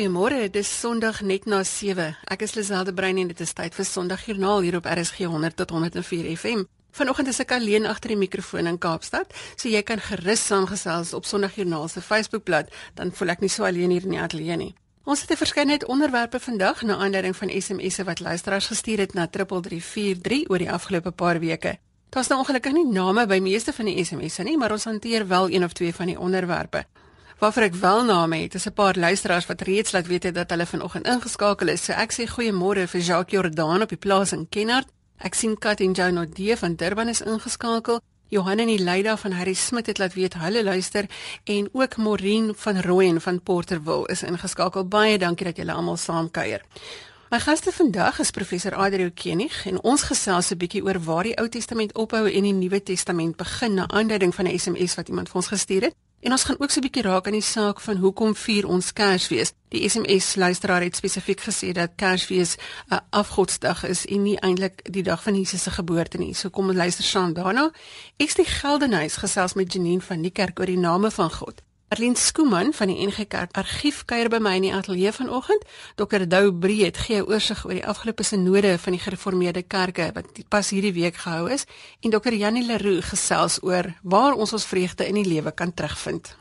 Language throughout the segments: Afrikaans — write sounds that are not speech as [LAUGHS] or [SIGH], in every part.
Goeiemôre, dit is Sondag net na 7. Ek is Liselde Brein en dit is tyd vir Sondagjoernaal hier op RSG 100 tot 104 FM. Vanoggend is ek alleen agter die mikrofoon in Kaapstad, so jy kan gerus saamgesels op Sondagjoernaal se Facebookblad, dan voel ek nie so alleen hier in die ateljee nie. Ons het 'n verskeidenheid onderwerpe vandag na aanleiding van SMS'e wat luisteraars gestuur het na 3343 oor die afgelope paar weke. Daar's nou ongelukkig nie name by meeste van die SMS'e nie, maar ons hanteer wel een of twee van die onderwerpe. Waarvoor ek wel name het, is 'n paar luisteraars wat reeds laat weet het dat hulle vanoggend ingeskakel is. So ek sê goeiemôre vir Jacques Jordan op die plaas in Kenhardt. Ek sien Kat en Joe Nodee van Durban is ingeskakel. Johan en Leida van Harry Smit het laat weet hulle luister en ook Maureen van Rooyen van Porterville is ingeskakel. Baie dankie dat julle almal saam kuier. My gaste vandag is professor Adriel Kenig en ons gesels 'n bietjie oor waar die Ou Testament ophou en die Nuwe Testament begin na aanduiding van 'n SMS wat iemand vir ons gestuur het. En ons gaan ook so 'n bietjie raak aan die saak van hoekom vier ons Kersfees. Die SMS luisteraar het spesifiek gesê dat Kersfees 'n afgodsdag is en nie eintlik die dag van Jesus se geboorte nie. So kom ons luister saam daarna. Ek is die Geldenhuis gesels met Janine van die kerk oor die name van God. Arlene Skooman van die NG Kerk Argief kuier by my in die ateljee vanoggend. Dr. Dou Breed gee 'n oorsig oor die afgelope sinode van die gereformeerde kerke wat pas hierdie week gehou is en Dr. Janie Leroux gesels oor waar ons ons vreugde in die lewe kan terugvind.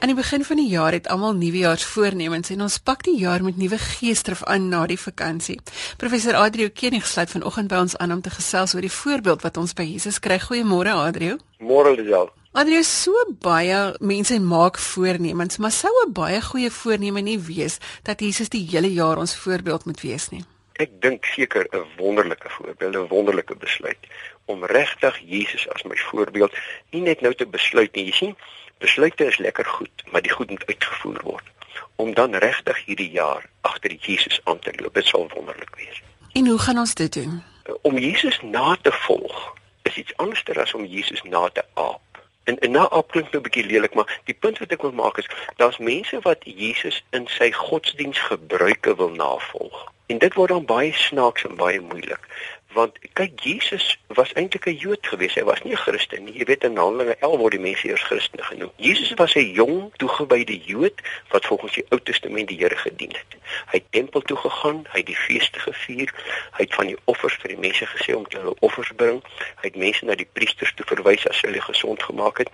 Aan die begin van die jaar het almal nuwejaarsvoornemens en ons pak die jaar met nuwe geesdrif aan na die vakansie. Professor Adrio Kenig sluit vanoggend by ons aan om te gesels oor die voorbeeld wat ons by Jesus kry. Goeiemôre Adrio. Môre Lisel. Adrio, so baie mense maak voornemens, maar sou 'n baie goeie voorneme nie wees dat Jesus die hele jaar ons voorbeeld moet wees nie. Ek dink seker 'n wonderlike voorbeeld, 'n wonderlike besluit om regtig Jesus as my voorbeeld nie net nou te besluit nie, jy sien, Besluite is lekker goed, maar die goed moet uitgevoer word om dan regtig hierdie jaar agter Jesus aan te loop. Dit sal wonderlik wees. En hoe gaan ons dit doen? Om Jesus na te volg is iets anders as om Jesus na te aap. En en na aap klink nou 'n bietjie lelik, maar die punt wat ek wil maak is daar's mense wat Jesus in sy godsdiensgebruike wil navolg. En dit word dan baie snaaks en baie moeilik want kyk Jesus was eintlik 'n Jood geweest. Hy was nie 'n Christen nie. Jy weet in Handelinge 11 word die mense eers Christene genoem. Jesus was 'n jong, toegewyde Jood wat volgens die Ou Testament die Here gedien het. Hy het tempel toe gegaan, hy het die feeste gevier, hy het van die offers vir die mense gesê om hulle offers bring. Hy het mense na die priesters toe verwys as hulle gesond gemaak het.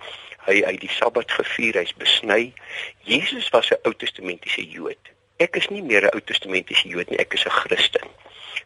Hy hy die Sabbat gevier, hy's besny. Jesus was 'n Ou Testamentiese Jood. Ek is nie meer 'n Ou Testamentiese Jood nie, ek is 'n Christen.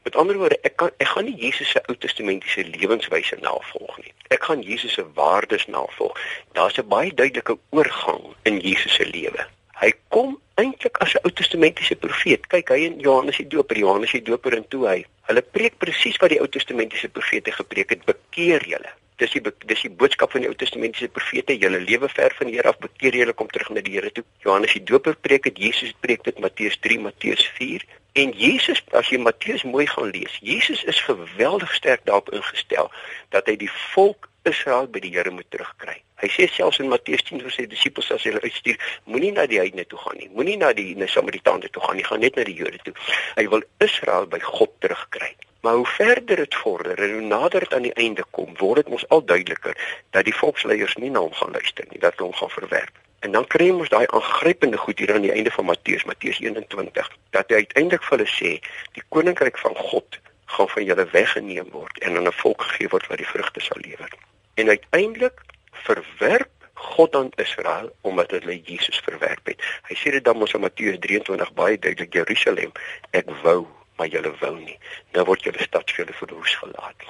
Met ander woorde, ek kan ek gaan nie Jesus se Ou Testamentiese lewenswyse navolg nie. Ek gaan Jesus se waardes navolg. Daar's 'n baie duidelike oorgang in Jesus se lewe. Hy kom eintlik as 'n Ou Testamentiese profeet. Kyk, hy en Johannes die Doper, Johannes die Doper en toe hy. Hulle preek presies wat die Ou Testamentiese profete gepreek het: bekeer julle. Dis die dis die boodskap van die Ou Testamentiese profete: julle lewe ver van die Here af, bekeer julle, kom terug na die Here toe. Johannes die Doper preek dit, Jesus preek dit Matteus 3, Matteus 4. En Jesus, as jy Matteus mooi gaan lees, Jesus is geweldig sterk daarop ingestel dat hy die volk Israel by die Here moet terugkry. Hy sê selfs in Matteus 10 vir sy disippels as hulle uitstuur, moenie na die heidene toe gaan nie. Moenie na die na Samaritane toe gaan nie, gaan net na die Jode toe. Hy wil Israel by God terugkry. Maar hoe verder dit vorder en hoe nader dit aan die einde kom, word dit mos al duideliker dat die volksleiers nie na hom gaan luister nie, dat hulle hom gaan verwerp. En dan kry ons daai aangrypende goed hier aan die einde van Matteus, Matteus 21, dat hy uiteindelik vir hulle sê, die koninkryk van God gaan van julle weggeneem word en aan 'n volk gegee word wat die vrugte sal lewer. En uiteindelik verwerp God aan Israel omdat hulle Jesus verwerp het. Hy sê dit dan mos in Matteus 23 baie duidelik, Jerusalem, ek wou maar julle wou nie. Nou word julle stad vir julle verwoes gelaat.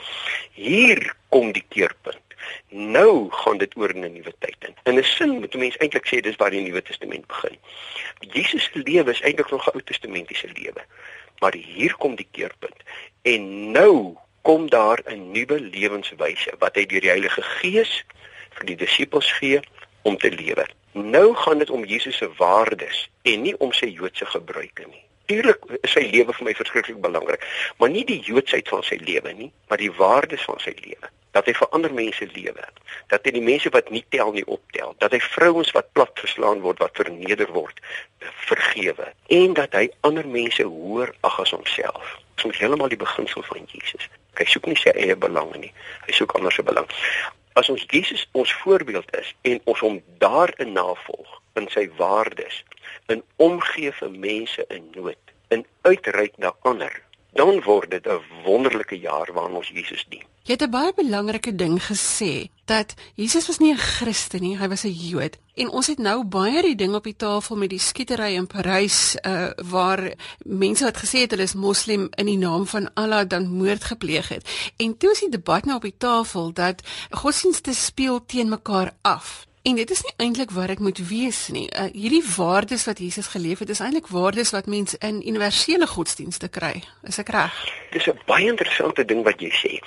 Hier kom die keerpunt. Nou gaan dit oor in 'n nuwe tyd in. In 'n sin moet 'n mens eintlik sê dis waar die Nuwe Testament begin. Jesus se lewe is eintlik nog 'n Ou Testamentiese lewe. Maar hier kom die keerpunt. En nou kom daar 'n nuwe lewenswyse wat hy deur die Heilige Gees vir die disippels gee om te lewe. Nou gaan dit om Jesus se waardes en nie om sy Joodse gebruike nie. Natuurlik is sy lewe vir my verskriklik belangrik, maar nie die Joodsheid van sy lewe nie, maar die waardes van sy lewe dat hy vir ander mense lewe. Dat hy die mense wat nie tel nie optel, dat hy vrouens wat plat geslaan word, wat verneder word, vergewe en dat hy ander mense hoër ag as homself. Dit is heeltemal die beginsel van Jesus. Hy soek nie sy eie belange nie. Hy soek ander se belang. As ons Jesus ons voorbeeld is en ons hom daarin navolg in sy waardes, in omgee vir mense in nood, in uitreik na ander, dan word dit 'n wonderlike jaar waarin ons Jesus dien. Jy het 'n baie belangrike ding gesê dat Jesus was nie 'n Christen nie, hy was 'n Jood. En ons het nou baie die ding op die tafel met die skietery in Parys uh waar mense wat gesê het hulle is moslim in die naam van Allah dan moord gepleeg het. En toe is die debat nou op die tafel dat godsdienste speel teen mekaar af. En dit is nie eintlik wat dit moet wees nie. Uh, hierdie waardes wat Jesus geleef het, is eintlik waardes wat mense in universele godsdienste kry. Is ek reg? Dis 'n baie interessante ding wat jy sê.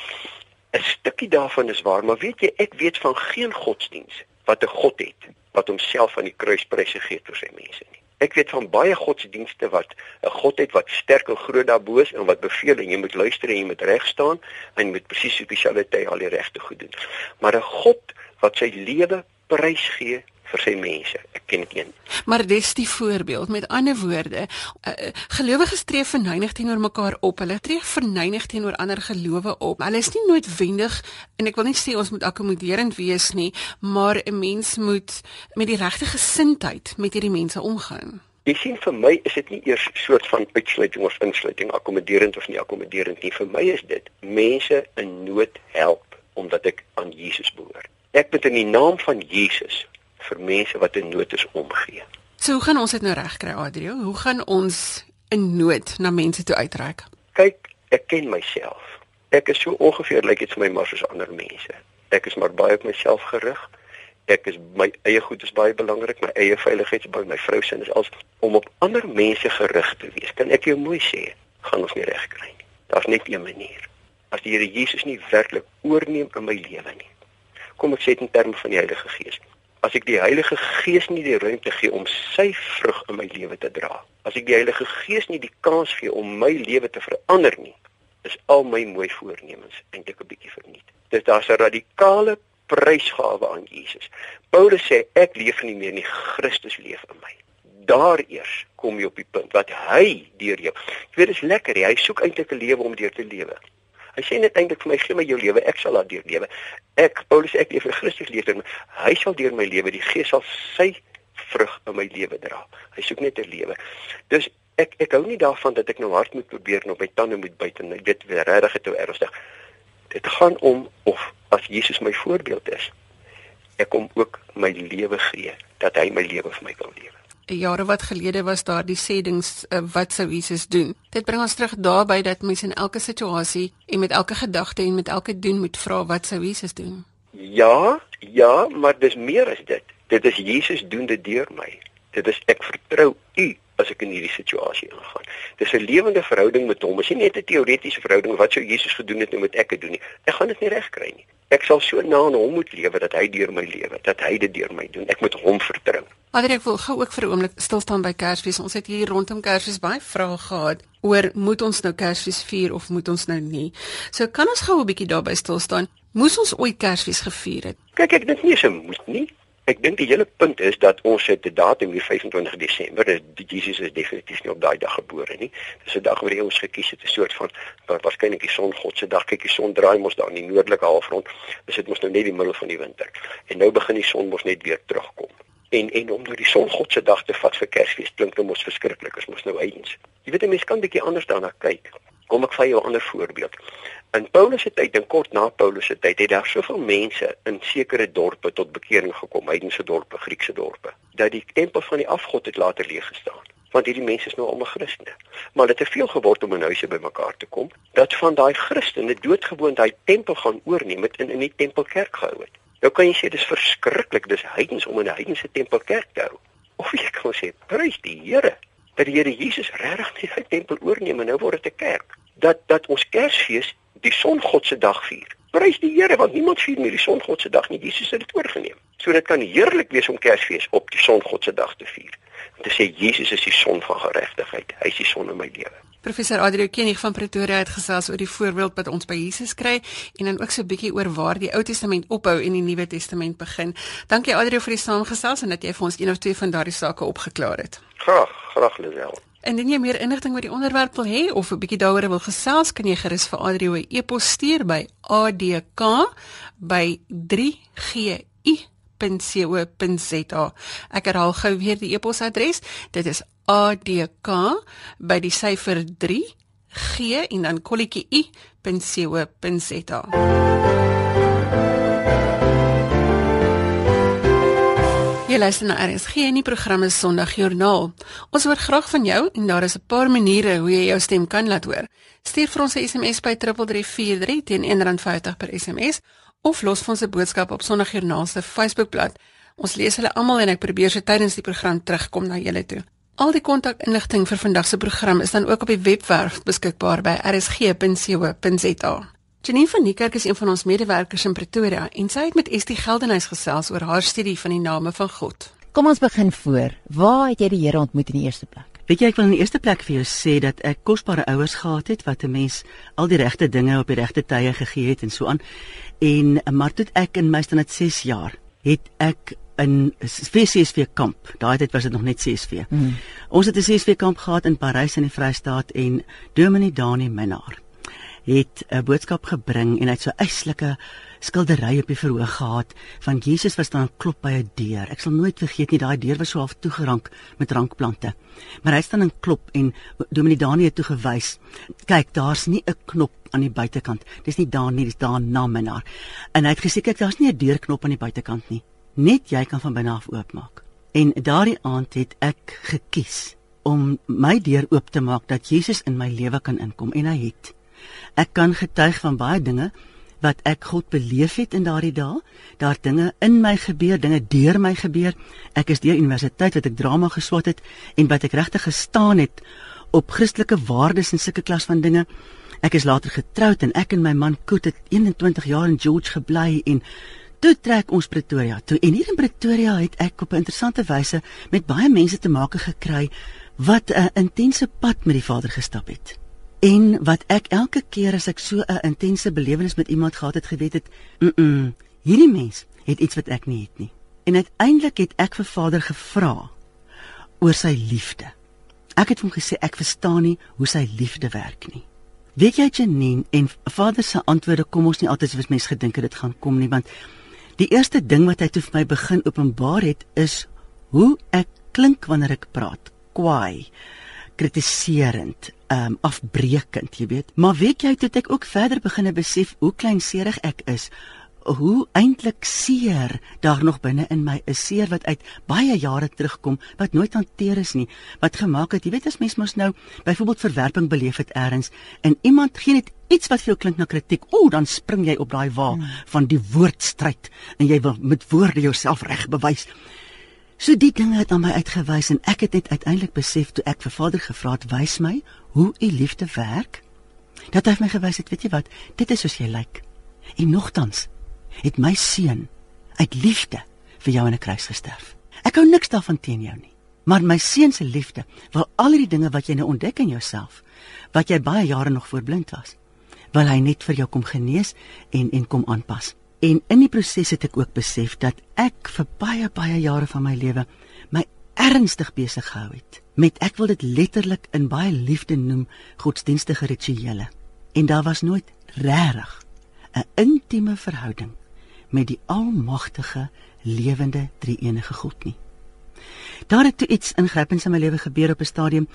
'n Stukkie daarvan is waar, maar weet jy, ek weet van geen godsdiens wat 'n God het wat homself aan die kruis prys gegee het vir sy mense nie. Ek weet van baie godsdienste wat 'n God het wat sterk en groot daarbo is en wat beveel en jy moet luister en jy moet reg staan en jy moet presies op dieselfde tyd al die regte goed doen. Maar 'n God wat sy lewe prys gee vir sy mense. Ek ken dit een. Maar dis die voorbeeld. Met ander woorde, uh, gelowiges tree verneig teenoor mekaar op. Hulle tree verneig teenoor ander gelowe op. Hulle is nie noodwendig en ek wil nie sê ons moet akkommoderend wees nie, maar 'n mens moet met die regte gesindheid met hierdie mense omgaan. Jy sien vir my is dit nie eers soort van uitsluiting of insluiting, akkommoderend of nie akkommoderend nie. Vir my is dit mense in nood help omdat ek aan Jesus behoort. Ek moet in die naam van Jesus vir mense wat in nood is omgee. So hoe gaan ons dit nou regkry, Adrio? Hoe gaan ons in nood na mense toe uitreik? Kyk, ek ken myself. Ek is so ongeveer lyk like dit vir my maar soos ander mense. Ek is maar baie op myself gerig. Ek is my eie goed is baie belangrik, my eie veiligheid is baie, my vrou se is als om op ander mense gerig te wees. Kan ek jou mooi sê, gaan ons nie regkry nie. Daar's net een manier. As die Here Jesus nie werklik oorneem in my lewe nie, kom ek sê dit in terme van die Heilige Gees. As ek die Heilige Gees nie die ruimte gee om sy vrug in my lewe te dra, as ek die Heilige Gees nie die kans gee om my lewe te verander nie, is al my mooi voornemens eintlik 'n bietjie verniet. Dit daar's 'n radikale prysgawe aan Jesus. Paulus sê ek leef nie meer nie, Christus leef in my. Daar eers kom jy op die punt wat hy deur jou. Jy weet dit is lekker, hy soek eintlik 'n lewe om deur te lewe. Hy sê net eintlik vir my gee my jou lewe, ek sal daardeur lewe. Ek Paulus ek leef vir Christus leef en hy sal deur my lewe, die Gees sal sy vrug in my lewe dra. Hy soek net 'n lewe. Dus ek ek hou nie daarvan dat ek nou hard moet probeer en op my tande moet byt en dit weer regtig te ernstig. Dit gaan om of as Jesus my voorbeeld is, ek kom ook my lewe gee dat hy my lewe vir my kan lewe jare wat gelede was daar die sêdings uh, wat sou Jesus doen. Dit bring ons terug daarby dat mens in elke situasie en met elke gedagte en met elke doen moet vra wat sou Jesus doen. Ja, ja, maar dis meer as dit. Dit is Jesus doen dit deur my. Dit is ek vertrou U as ek in hierdie situasie ingaan. Dis 'n lewende verhouding met hom. Dit is nie net 'n teoretiese verhouding wat sou Jesus gedoen het nou met ek het doen nie. Ek gaan dit nie regkry nie. Ek sal so na aan hom moet lewe dat hy deur my lewe, dat hy dit deur my doen. Ek moet hom vertrou. Maar ek wil gou ook vir 'n oomblik stil staan by Kersfees. Ons het hier rondom Kersfees baie vrae gehad oor moet ons nou Kersfees vier of moet ons nou nie. So kan ons gou 'n bietjie daarby stil staan. Moes ons ooit Kersfees gevier het? Kyk, ek dink nie se moet nie. Ek dink die hele punt is dat ons het 'n datum hier 25 Desember. Dis Jesus is definitief nie op daai dag gebore nie. Dis 'n dag wat ons gekies het, 'n soort van waarskynlik die son God se dag. Kyk, die son draai mos daar in die noordelike halfrond. Dis dit mos nou net die middel van die winter. En nou begin die son mos net weer terugkom. En en om nou die son God se dag te vat vir Kersfees klink nou mos verskriklik. Is mos nou eens. Jy weet 'n mens kan bietjie anders daarna kyk. Kom ek vir jou 'n ander voorbeeld. In Paulus se tyd en kort na Paulus se tyd het daar soveel mense in sekere dorpe tot bekering gekom, heidense dorpe, Griekse dorpe, dat die tempel van die afgod het later leeg gestaan. Want hierdie mense is nou almal Christene. Maar dit het veel geword om in huise bymekaar te kom, dat van daai Christene doodgewoon daai tempel gaan oorneem het en in die tempelkerk gehou het. Nou kan jy sê dis verskriklik, dis heidens om in 'n heidense tempelkerk te hou. Of jy kan sê, prys die Here dat die Here Jesus regtig die tempel oorneem en nou word dit 'n kerk. Dat dat ons Kersfees die songod se dag vier. Prys die Here want niemand vier meer die songod se dag nie. Jesus het dit oorgeneem. So dit kan heerlik wees om Kersfees op die songod se dag te vier. Om te sê Jesus is die son van geregtigheid. Hy is die son in my lewe. Professor Adrio Kenig van Pretoria het gesels oor die voorbeeld wat ons by Jesus kry en dan ook so 'n bietjie oor waar die Ou Testament ophou en die Nuwe Testament begin. Dankie Adrio vir die saamgesels en dat jy vir ons een of twee van daardie sake opgeklaar het. Graag, graag Lisel. Indien jy meer inligting oor die onderwerp wil hê of 'n bietjie daaroor wil gesels, kan jy gerus vir Adrio 'n e-pos stuur by adk@3gi.co.za. Ek herhaal gou weer die e-posadres. Dit is adk@die syfer 3 g en dan kolletjie i.co.za. Jy luister na RSG en die program is Sondagjoernaal. Ons hoor graag van jou en daar is 'n paar maniere hoe jy jou stem kan laat hoor. Stuur vir ons 'n SMS by 3343 teen R1.50 per SMS of los vir ons 'n boodskap op Sondagjoernaal se Facebookblad. Ons lees hulle almal en ek probeer se tydens die program terugkom na julle toe. Al die kontakinligting vir vandag se program is dan ook op die webwerf beskikbaar by rsg.co.za. Janine van Niekerk is een van ons medewerkers in Pretoria en sy het met Estie Geldenhuys gesels oor haar studie van die name van God. Kom ons begin voor. Waar het jy die Here ontmoet in die eerste plek? Weet jy ek wil in die eerste plek vir jou sê dat ek kosbare ouers gehad het wat 'n mens al die regte dinge op die regte tye gegee het en so aan. En maar toe ek in my standaard 6 jaar het ek in CSV kamp. Daai tyd was dit nog net CSV. Mm. Ons het 'n CSV kamp gehad in Parys in die Vrystaat en Dominee Dani Minnar het 'n boodskap gebring en hy het so eislike skildery op die verhoog gehad van Jesus wat staan klop by 'n deur. Ek sal nooit vergeet nie daai deur was so half toegerank met rankplante. Maar hy staan en klop en Dominee Daniël toe gewys. Kyk, daar's nie 'n knop aan die buitekant. Dis nie daar nie, dis daar na minnaar. En hy het gesê kyk, daar's nie 'n deurknop aan die buitekant nie. Net jy kan van binne af oopmaak. En daardie aand het ek gekies om my deur oop te maak dat Jesus in my lewe kan inkom en hy het Ek kan getuig van baie dinge wat ek God beleef het in daardie dae. Daar dinge in my gebeur, dinge deur my gebeur. Ek is deur universiteit wat ek drama geswat het en wat ek regtig gestaan het op Christelike waardes en sulke klas van dinge. Ek is later getroud en ek en my man Koet het 21 jaar in George gebly en toe trek ons Pretoria toe. En hier in Pretoria het ek op 'n interessante wyse met baie mense te make gekry wat 'n intense pad met die Vader gestap het. En wat ek elke keer as ek so 'n intense belewenis met iemand gehad het, geweet het, mm, -mm hierdie mens het iets wat ek nie het nie. En uiteindelik het ek vir Vader gevra oor sy liefde. Ek het hom gesê ek verstaan nie hoe sy liefde werk nie. Weet jy Janine en Vader se antwoorde kom ons nie altyd soos mens gedink het dit gaan kom nie, want die eerste ding wat hy toe vir my begin openbaar het is hoe ek klink wanneer ek praat. Kwaai kritiserend, um, afbreekend, jy weet. Maar weet jy toe ek ook verder begine besef hoe kleinserig ek is, hoe eintlik seer daar nog binne in my is, seer wat uit baie jare terugkom wat nooit hanteer is nie, wat gemaak het, jy weet as mens mos nou byvoorbeeld verwerping beleef het eers en iemand gee net iets wat vir jou klink na kritiek, o, dan spring jy op daai wa hmm. van die woordstryd en jy wil met woorde jouself reg bewys. So die dinge het aan my uitgewys en ek het net uiteindelik besef toe ek vir Vader gevra het, "Wys my hoe u liefde werk." Dat hy my gewys het, weet jy wat, dit is soos jy lyk. En nogtans het my seun uit liefde vir jou in 'n kruis gesterf. Ek hou niks daarvan teen jou nie, maar my seun se liefde wil al die dinge wat jy nou ontdek in jouself, wat jy baie jare nog voorblind was, wil hy net vir jou kom genees en en kom aanpas. En in die proses het ek ook besef dat ek vir baie baie jare van my lewe my ernstig besig gehou het met ek wil dit letterlik in baie liefde noem godsdienstige rituele. En daar was nooit regtig 'n intieme verhouding met die almagtige lewende drie-enige God nie. Daar het toe iets ingrypends in my lewe gebeur op 'n stadium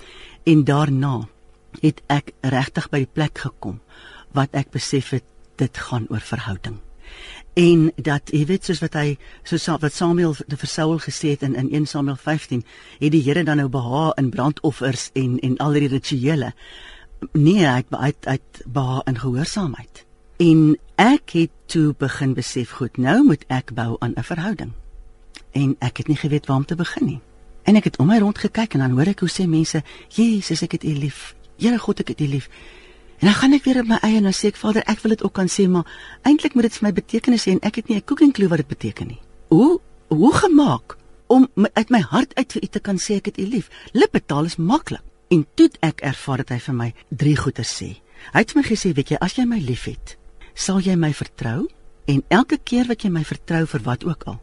en daarna het ek regtig by die plek gekom wat ek besef het dit gaan oor verhouding en dat jy weet soos wat hy soos wat Samuel die versoul gesê het in in 1 Samuel 15 het die Here dan nou behaag in brandoffers en en al die rituele. Nee hy het hy het behaag in gehoorsaamheid en ek het toe begin besef goed nou moet ek bou aan 'n verhouding. En ek het nie geweet waar om te begin nie. En ek het om my rond gekyk en dan hoor ek hoe sê mense Jesus ek het u lief. Here God ek het u lief En dan gaan ek weer op my eie en dan sê ek Vader, ek wil dit ook kan sê, maar eintlik moet dit vir my betekenis hê en ek het nie 'n cooking clue wat dit beteken nie. Hoe hoe gemaak om uit my hart uit vir u te kan sê ek het u lief? Lippetaal is maklik. En toe ek ervaar dat hy vir my drie goeie sê. Hy het my gesê, weet jy, as jy my liefhet, sal jy my vertrou en elke keer wat jy my vertrou vir wat ook al,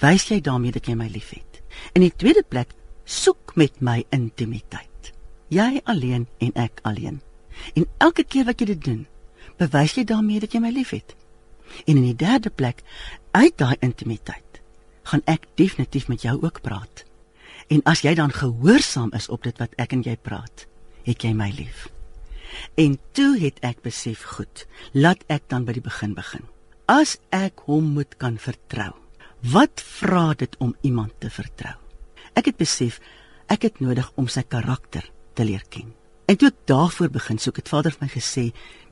wys jy daarmee dat jy my liefhet. In die tweede plek, soek met my intimiteit. Jy alleen en ek alleen. En elke keer wat jy dit doen, bewys jy daarmee dat jy my liefhet. En in die derde plek, uit daai intimiteit, gaan ek definitief met jou ook praat. En as jy dan gehoorsaam is op dit wat ek en jy praat, het jy my lief. En toe het ek besef goed, laat ek dan by die begin begin. As ek hom moet kan vertrou, wat vra dit om iemand te vertrou? Ek het besef ek het nodig om sy karakter te leer ken. En toe ek daarvoor begin soek, het Vader vir my gesê,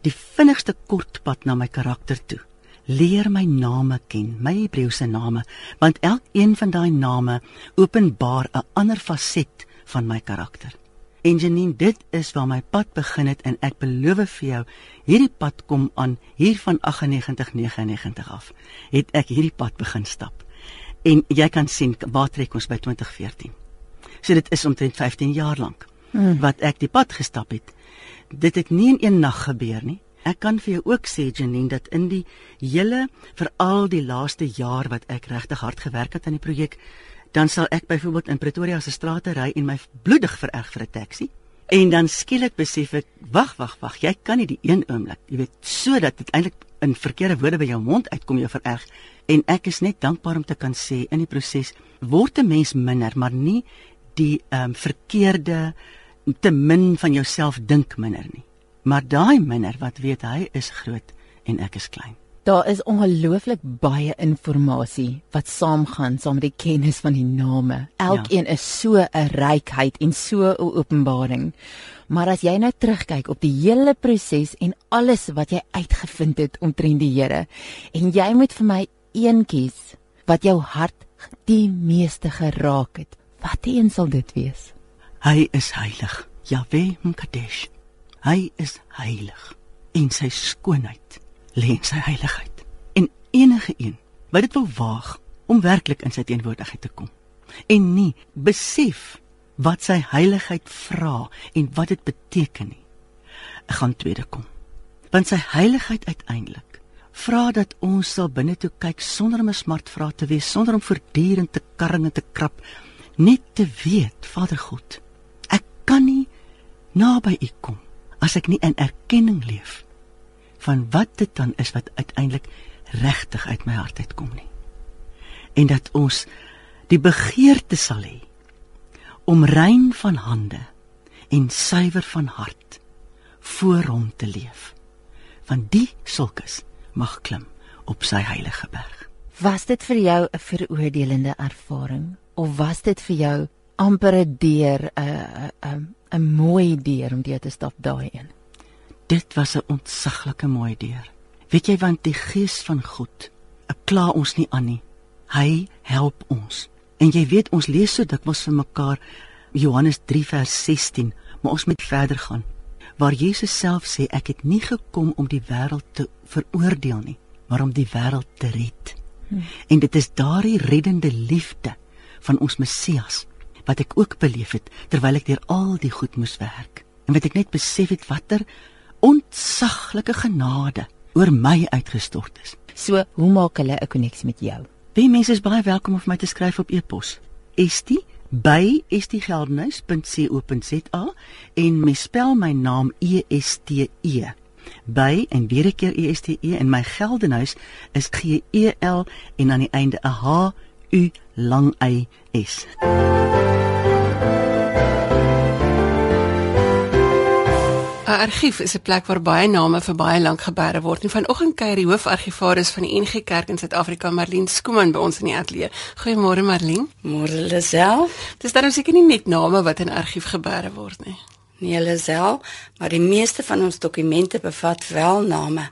die vinnigste kortpad na my karakter toe. Leer my name ken, my Hebreëse name, want elkeen van daai name openbaar 'n ander faset van my karakter. En Janine, dit is waar my pad begin het en ek beloof vir jou, hierdie pad kom aan hier van 9899 af. Het ek hierdie pad begin stap. En jy kan sien waar trek ons by 2014. So dit is omtrent 15 jaar lank hmm. wat ek die pad gestap het. Dit het nie in een nag gebeur nie. Ek kan vir jou ook sê Janine dat in die hele veral die laaste jaar wat ek regtig hard gewerk het aan die projek, dan sal ek byvoorbeeld in Pretoria se strate ry en my bloedig vererg vir 'n taxi. En dan skielik besef ek, wag, wag, wag, jy kan nie die een oomblik, jy weet, sodat dit eintlik in verkeerde woorde by jou mond uitkom jou vererg. En ek is net dankbaar om te kan sê in die proses word 'n mens minder, maar nie die ehm um, verkeerde te min van jouself dink minder nie. Maar daai minder wat weet hy is groot en ek is klein. Daar is ongelooflik baie inligting wat saamgaan saam met die kennis van die name. Elkeen ja. is so 'n rykheid en so 'n openbaring. Maar as jy nou terugkyk op die hele proses en alles wat jy uitgevind het omtrent die Here en jy moet vir my een kies wat jou hart die meeste geraak het. Wat een sal dit wees? Hy is heilig. Yahweh Mkadesh. Hy is heilig en sy skoonheid lê in sy heiligheid. En enige een wat dit wil waag om werklik in sy teenwoordigheid te kom en nie besef wat sy heiligheid vra en wat dit beteken nie, gaan tweede kom. Want sy heiligheid uiteindelik vra dat ons sal binne toe kyk sonder om 'n smart vra te wees, sonder om voortdurend te karring en te krap, net te weet, Vader God, kan nie naby u kom as ek nie in erkenning leef van wat dit dan is wat uiteindelik regtig uit my hart uitkom nie. En dat ons die begeerte sal hê om rein van hande en suiwer van hart voor hom te leef. Van die sulkes mag klim op sy heilige berg. Was dit vir jou 'n veroordelende ervaring of was dit vir jou amper 'n deur 'n 'n 'n mooi deur om deur te stap daai een. Dit was 'n ontsaglike mooi deur. Weet jy want die gees van God, ek kla ons nie aan nie. Hy help ons. En jy weet ons lees so dikwels vir mekaar Johannes 3 vers 16, maar ons moet verder gaan. Waar Jesus self sê ek het nie gekom om die wêreld te veroordeel nie, maar om die wêreld te red. Hmm. En dit is daardie reddende liefde van ons Messias wat ek ook beleef het terwyl ek deur al die goed moes werk. En wat ek net besef het watter ontsaglike genade oor my uitgestort is. So, hoe maak hulle 'n koneksie met jou? Die mense is baie welkom om vir my te skryf op e-pos. Estie by estiegeldenhuis.co.za en mes spel my naam E S T E by en weer 'n keer E S T E en my geldenhuis is G E L en aan die einde 'n H U lang Y S. 'n Argief is 'n plek waar baie name vir baie lank gebeere word. En vanoggend kuier die hoofargivaris van die NG Kerk in Suid-Afrika, Marlene Skooman by ons in die ateljee. Goeiemôre Marlene. Môre Lisel. Dis dan seker nie net name wat in argief gebeere word nie. Nee Lisel, maar die meeste van ons dokumente bevat wel name.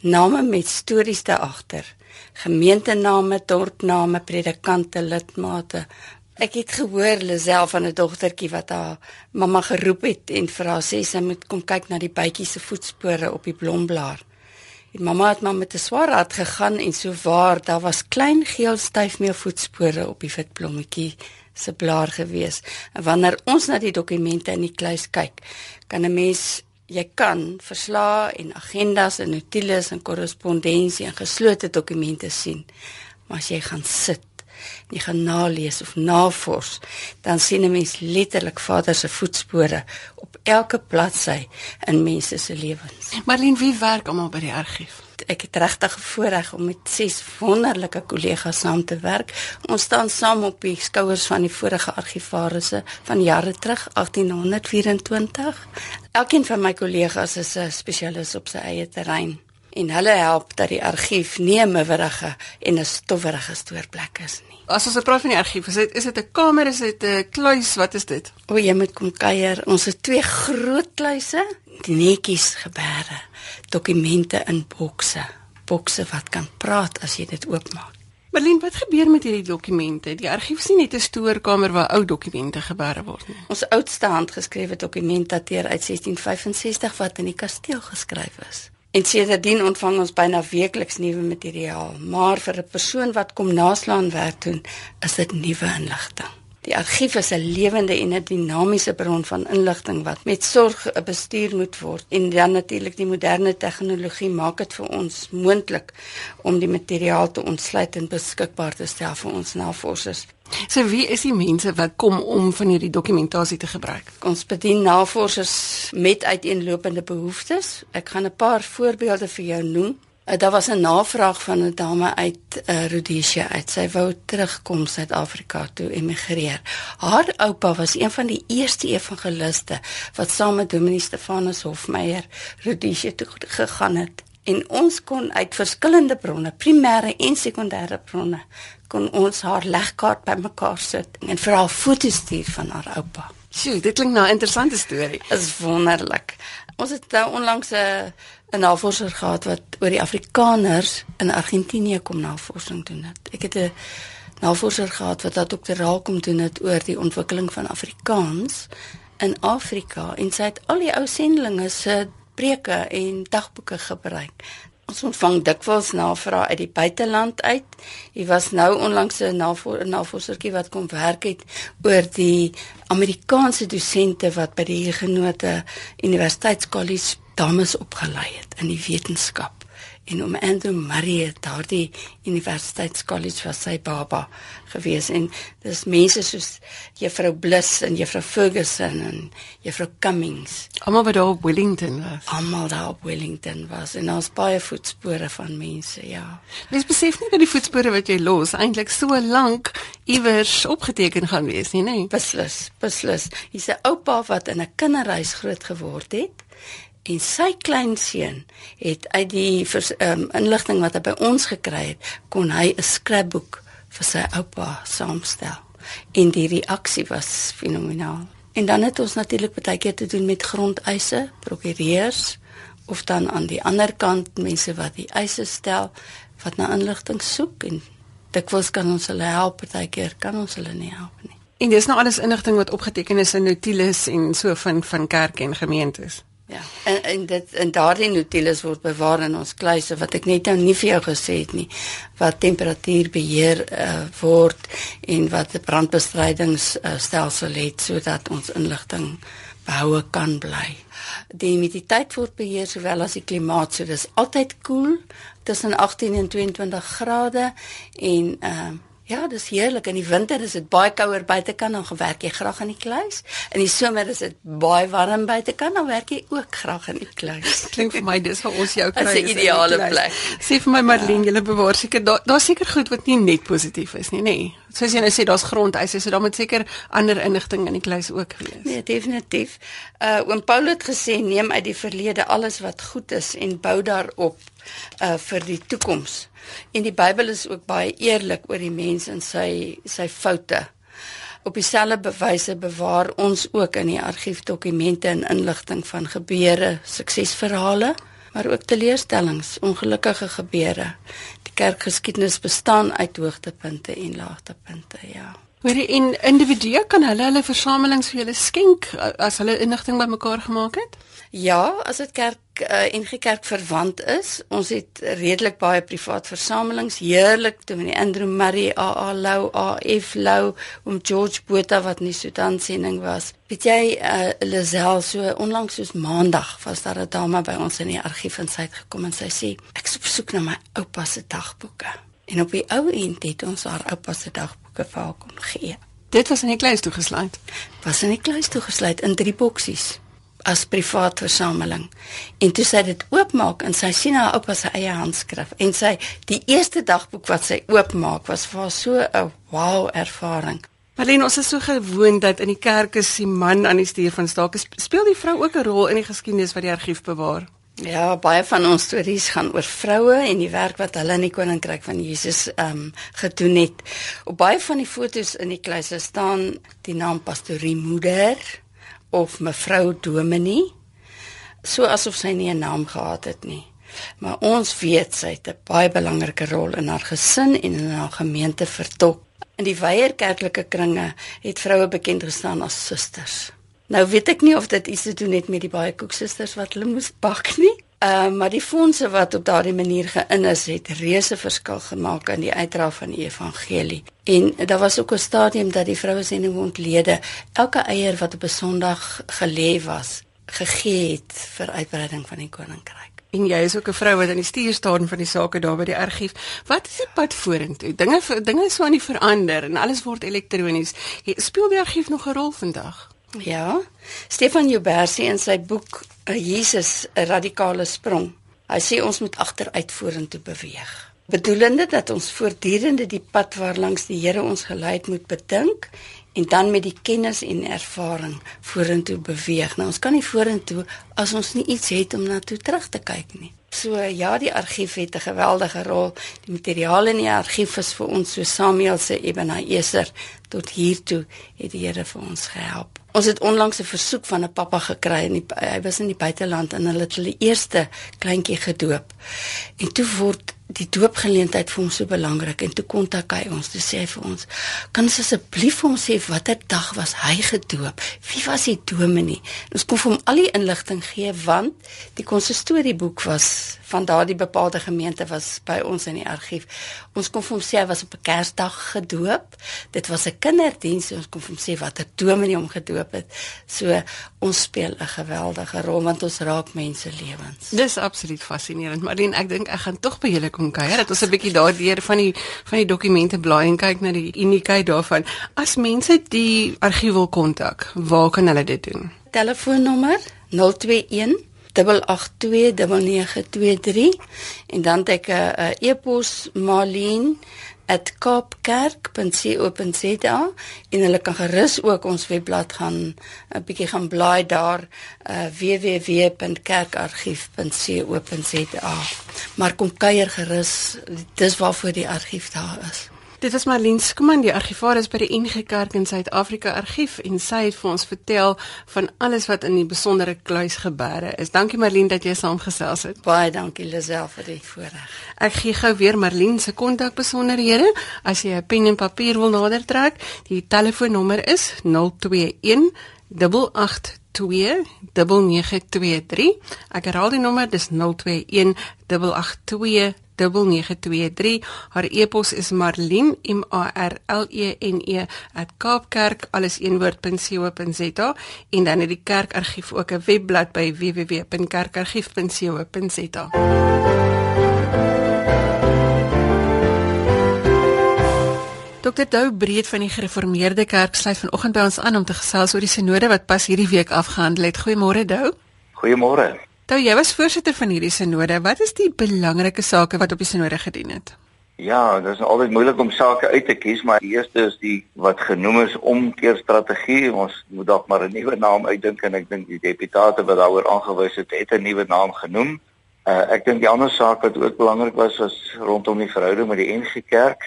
Name met stories te agter gemeentename, dorpname, predikante, lidmate. Ek het gehoor Lisel van 'n dogtertjie wat haar mamma geroep het en vir haar sê sy moet kom kyk na die bytjie se voetspore op die blomblaar. En mamma het maar met 'n swaar hart gegaan en so waar daar was klein geel styfmeel voetspore op die wit blommetjie se blaar gewees. En wanneer ons na die dokumente in die kluis kyk, kan 'n mens jy kan verslae en agendas en notules en korrespondensie en geslote dokumente sien. Maar as jy gaan sit en jy gaan nalees of navors, dan sien 'n mens letterlik Vader se voetspore op elke bladsy in mense se lewens. Marlene, wie werk almal by die argief? Ek het regtig voorreg om met ses wonderlike kollegas saam te werk. Ons staan saam op die skouers van die vorige argivarisse van jare terug, 1824. Elkeen van my kollegas is 'n spesialis op sy eie terrein en hulle help dat die argief nie 'n miwerige en 'n stowwerige stoorplek is nie. As ons praat van die argief, is dit is dit 'n kamer, is dit 'n kluis, wat is dit? O, jy moet kom kuier. Ons het twee groot kluise, netjies gebeure, dokumente in bokse, bokse wat kan praat as jy dit oopmaak. Berlin, wat gebeur met hierdie dokumente? Die argief is nie net 'n stoorkamer waar ou dokumente gebeere word nie. Ons oudste handgeskrewe dokument dateer uit 1665 wat in die kasteel geskryf is. En sedertdien ontvang ons byna weekliks nuwe materiaal, maar vir 'n persoon wat kom naslaan werk doen, is dit nuwe inligting. Die argief is 'n lewende en 'n dinamiese bron van inligting wat met sorg bestuur moet word. En dan natuurlik die moderne tegnologie maak dit vir ons moontlik om die materiaal te ontsluit en beskikbaar te stel vir ons navorsers. So wie is die mense wat kom om van hierdie dokumentasie te gebruik? Ons bedien navorsers met uiteenlopende behoeftes. Ek gaan 'n paar voorbeelde vir jou noem. Uh, daar was 'n navraag van 'n dame uit uh, Rhodesia uit. Sy wou terugkom Suid-Afrika toe emigreer. Haar oupa was een van die eerste evangeliste wat saam met Dominee Stefanus Hofmeyer Rhodesia toe gegaan het. En ons kon uit verskillende bronne, primêre en sekondêre bronne, kon ons haar legkaart bymekaar sit en vir haar foto's stuur van haar oupa. Sjoe, dit klink nou 'n interessante storie. Is wonderlik. Ons het nou onlangs 'n 'n navorser gehad wat oor die Afrikaners in Argentinië kom navorsing doen het. Ek het 'n navorser gehad wat dat doktoraal kom doen het oor die ontwikkeling van Afrikaans in Afrika en sy het al die ou sendelinge se preke en dagboeke gebruik. Ons ontvang dikwels navrae uit die buiteland uit. Hy was nou onlangs 'n navorsertjie wat kom werk het oor die Amerikaanse dosente wat by die Genote Universiteitskollege dames opgelei het in die wetenskap en om Andrew Murray daardie universiteitskollege was sy baba gewees en dis mense soos juffrou Bliss en juffrou Ferguson en juffrou Cummings. Almal wat daar op Wellington was. Almal daar op Wellington was en daar's baie voetspore van mense ja. Mens besef nie dat die voetspore wat jy los eintlik so lank iewers opgeteken gaan wees nie nê beslis beslis. Hy's 'n oupa wat in 'n kinderhuis groot geword het en sy kleinseun het uit die um, inligting wat hy by ons gekry het, kon hy 'n scrapbook vir sy oupa saamstel. En die reaksie was fenomenaal. En dan het ons natuurlik baie keer te doen met grondeise, prokureurs of dan aan die ander kant mense wat die eise stel wat na inligting soek en dikwels kan ons hulle help, baie keer kan ons hulle nie help nie. En dis nou alles inligting wat opgeteken is in notules en so van van kerke en gemeentes. Ja. En en dit en daardie notules word bewaar in ons kluise wat ek net nou nie vir jou gesê het nie wat temperatuur beheer uh, word en wat 'n brandbestrydingsstelsel uh, het sodat ons inligting behoue kan bly. Die humiditeit word beheer sowel as die klimaat, so dis altyd koel cool, tussen 18 en 22 grade en uh Ja, dis heerlik. In die winter is dit baie kouer buitekant, dan werk jy graag in die kluis. In die somer is dit baie warm buitekant, dan werk jy ook graag in die kluis. [LAUGHS] Klink vir my dis vir ons jou kry. Dis 'n ideale plek. Sê vir my Marlene, ja. jy bewaar seker daar daar seker goed wat nie net positief is nie, nê? Nee. Soos jy nou sê, daar's grondeise, so daar moet seker ander inligting in die kluis ook wees. Nee, definitief. Uh oom Paul het gesê neem uit die verlede alles wat goed is en bou daarop uh vir die toekoms. En die Bybel is ook baie eerlik oor die mens en sy sy foute. Op dieselfde bewyse bewaar ons ook in die argief dokumente en inligting van gebeure, suksesverhale, maar ook teleurstellings, ongelukkige gebeure. Die kerkgeskiedenis bestaan uit hoogtepunte en laagtepunte, ja. Hoorie en individue kan hulle hulle versamelings vir julle skenk as hulle inligting bymekaar gemaak het? Ja, as dit kerk uh, en gekerk verwant is, ons het redelik baie privaat versamelings, heerlik toe met die Andrew Murray AA Lou AF Lou om George Botha wat nie Sudan sending was. Weet jy, uh, Lisel so onlangs soos maandag was daar 'n dame by ons in die argief en sy het gekom en sy sê ek soek na my oupa se dagboeke En op die ou end het ons haar oupa se dagboeke vir kon gee. Dit was in die kluis toegesluit. Was in die kluis toegesluit in drie boksies as privaat versameling. En toe sy dit oopmaak en sy sien haar oupa se eie handskrif en sy die eerste dagboek wat sy oopmaak was vir haar so 'n wow ervaring. Marlene, ons is so gewoond dat in die kerk is die man aan die stuur van stake. Speel die vrou ook 'n rol in die geskiedenis wat die argief bewaar? Ja, baie van ons stories gaan oor vroue en die werk wat hulle in die koninkryk van Jesus ehm um, gedoen het. Op baie van die fotos in die kluise staan die naam pastorie moeder of mevrou Dominie so asof sy nie 'n naam gehad het nie. Maar ons weet sy het 'n baie belangrike rol in haar gesin en in haar gemeente vertolk. In die wyeer kerklike kringe het vroue bekend gestaan as susters. Nou weet ek nie of dit iets te doen het met die baie koeksusters wat hulle moes bak nie. Ehm uh, maar die fondse wat op daardie manier geïn is, het reuse verskil gemaak aan die uitdra van die evangelie. En daar was ook 'n stadium dat die vroue sending ontlede elke eier wat op 'n Sondag gelê was, gegee het vir uitbreiding van die koninkryk. En jy is ook 'n vrou wat aan die stuur staan van die sake daar by die argief. Wat is die pad vorentoe? Dinge dinge is so aan die verander en alles word elektronies. Speel die argief nog 'n rol vandag? Ja. Stefan Joubersie in sy boek Jesus 'n radikale sprong. Hy sê ons moet agteruit vorentoe beweeg. Bedoelende dat ons voortdurend die pad waarlangs die Here ons gelei het moet bedink en dan met die kennis en ervaring vorentoe beweeg. Nou ons kan nie vorentoe as ons nie iets het om na toe terug te kyk nie. So ja, die argief het 'n geweldige rol. Die materiaal in die argief is vir ons so Samuel se Ebenezer tot hier toe het die Here vir ons gehelp. Ons het onlangs 'n versoek van 'n pappa gekry en die, hy was in die buiteland en hulle het hulle eerste kleintjie gedoop. En toe word die doopgeleentheid vir hom so belangrik en toe kontak hy ons toe sê hy vir ons kan ons asseblief vir hom sê watter dag was hy gedoop? Wie was die dominee? Ons kon vir hom al die inligting gee want die konsistorieboek was van daardie bepaalde gemeente was by ons in die argief. Ons kon vir hom sê hy was op 'n Kersdag gedoop. Dit was 'n kinderdiens. Ons kon vir hom sê watter dominee hom gedoop het. So ons speel 'n geweldige rol want ons raak mense lewens. Dis absoluut fascinerend. Marlene, ek dink ek gaan tog by julle kom kuier. Dat ons 'n bietjie daardeur van die van die dokumente blaai en kyk na die uniekheid daarvan. As mense die argief wil kontak, waar kan hulle dit doen? Telefoonnommer 021 082923 en dan het ek 'n uh, e-pos Marlene at kaapkerk.co.za en hulle kan gerus ook ons webblad gaan 'n bietjie gaan blaai daar uh, www.kerkargief.co.za maar kom kuier gerus dis waarvoor die argief daar is Dit was Marlene Skuman, die argivaris by die NG Kerk in Suid-Afrika Argief en sy het vir ons vertel van alles wat in die besondere kluis gebeure is. Dankie Marlene dat jy saamgesels het. Baie dankie Lisel vir die voorreg. Ek gee gou weer Marlene se kontakbesonderhede as jy 'n pen en papier wil nader trek. Die telefoonnommer is 021 882 9923. Ek herhaal die nommer, dis 021 882 0923 haar e-pos is marlien m a r l e n e @kaapkerk alles een woord.co.za en dan het die kerkargief ook 'n webblad by www.kerkargief.co.za Dokter Dou Breed van die Gereformeerde Kerk sluit vanoggend by ons aan om te gesels oor die sinode wat pas hierdie week afgehandel het. Goeiemôre Dou. Goeiemôre. Nou jy was voorsitter van hierdie sinode. Wat is die belangrike sake wat op die sinode gedien het? Ja, dit is altyd moeilik om sake uit te kies, maar die eerste is die wat genoem is omkeerstrategie. Ons moet dalk maar 'n nuwe naam uitdink en ek dink die deputate wat daaroor aangewys het, het 'n nuwe naam genoem. Uh, ek dink die ander saak wat ook belangrik was was rondom die verhouding met die NG Kerk.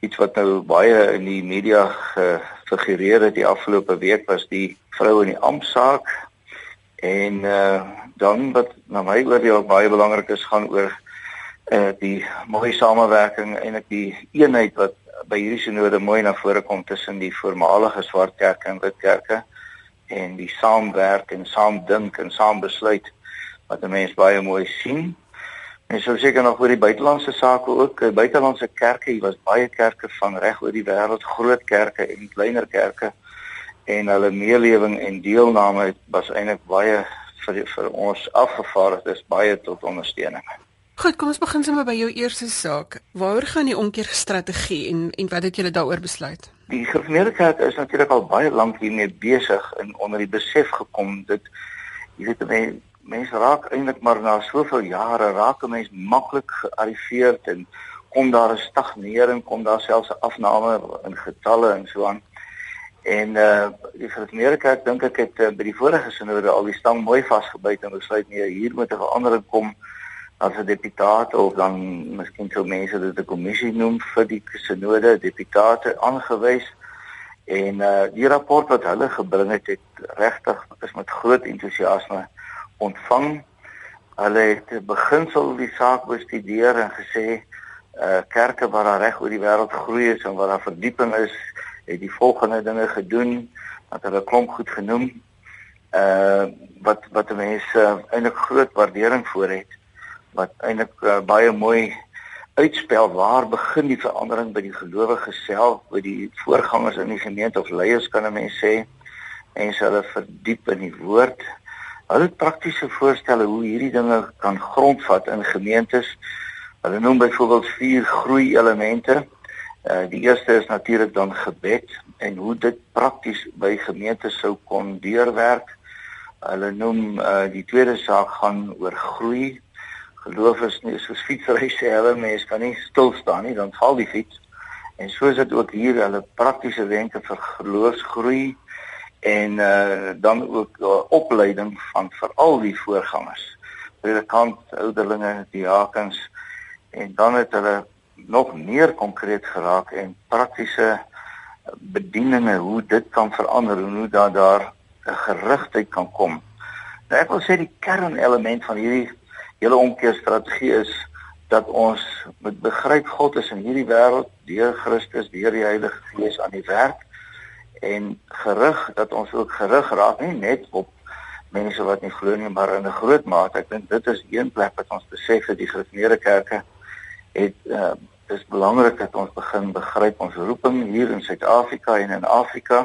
Iets wat nou baie in die media gefigureer het die afgelope week was die vrou in die amptsaak en uh dan wat na my oordeel baie belangrik is gaan oor uh die mooi samewerking en ek die eenheid wat by hierdie sinode mooi na vore kom tussen die voormalige swart kerke en wit kerke en die saamwerk en saam dink en saam besluit wat 'n mens baie mooi sien. En so seker nog oor die buitelandse sake ook. Die buitelandse kerke, hier was baie kerke van reg oor die wêreld, groot kerke en kleiner kerke en hulle meelewing en deelname was eintlik baie vir vir ons afgevaardigdes baie tot ondersteuning. Goed, kom ons begin sommer by jou eerste saak. Waaroor gaan die omkeerstrategie en en wat het julle daaroor besluit? Die gereformeerde kerk is natuurlik al baie lank hiermee besig en onder die besef gekom dat jy weet mense mense raak eintlik maar na soveel jare raak 'n mens maklik gearriveerd en kom daar 'n stagnering, kom daar selfs 'n afname in getalle en so aan. En uh die gereformeerde kerk dink ek het uh, by die vorige sinode al die stang mooi vasgebyt en besluit nee, hier moet 'n verandering kom as 'n deputate of dan miskien sou mense dit 'n kommissie noem vir die sinode deputate aangewys en uh die rapport wat hulle gebring het het regtig is met groot entoesiasme ontvang. Hulle het beginsel die saak bestudeer en gesê uh kerke waar daar reg oor die wêreld groei is en waar daar verdieping is, het die volgende dinge gedoen wat hulle klomp goed genoem. Uh wat wat mense uh, eintlik groot waardering voor het wat eintlik uh, baie mooi uitspel waar begin die verandering by die gelowige self, by die voorgangers in die gemeente of leiers kan 'n mens sê en hulle verdiep in die woord. Hulle het praktiese voorstelle hoe hierdie dinge kan grondvat in gemeentes. Hulle noem byvoorbeeld vier groei elemente. Uh die eerste is natuurlik dan gebed en hoe dit prakties by gemeentes sou kon deurwerk. Hulle noem uh die tweede saak gaan oor groei. Geloof is nie soos fietsry sê hulle mense kan nie stil staan nie dan val die fiets. En so is dit ook hier hulle praktiese wenke vir geloofsgroei en uh, dan ook uh, opleiding van veral die voorgangers. Predikant ouderlinge diakens en dan het hulle nog meer konkreet geraak en praktiese bedieninge hoe dit kan verander en hoe daar daar 'n gerigtheid kan kom. Nou ek wil sê die kernelement van hierdie hele omkeerstrategie is dat ons moet begryp God is in hierdie wêreld deur Christus, deur die Heilige Gees aan die werk en gerig dat ons ook gerig raak nie net op mense wat nie glo nie, maar in 'n groot mate. Ek dink dit is een plek wat ons besef dat die Christelike kerke het uh dis belangrik dat ons begin begryp ons roeping hier in Suid-Afrika en in Afrika.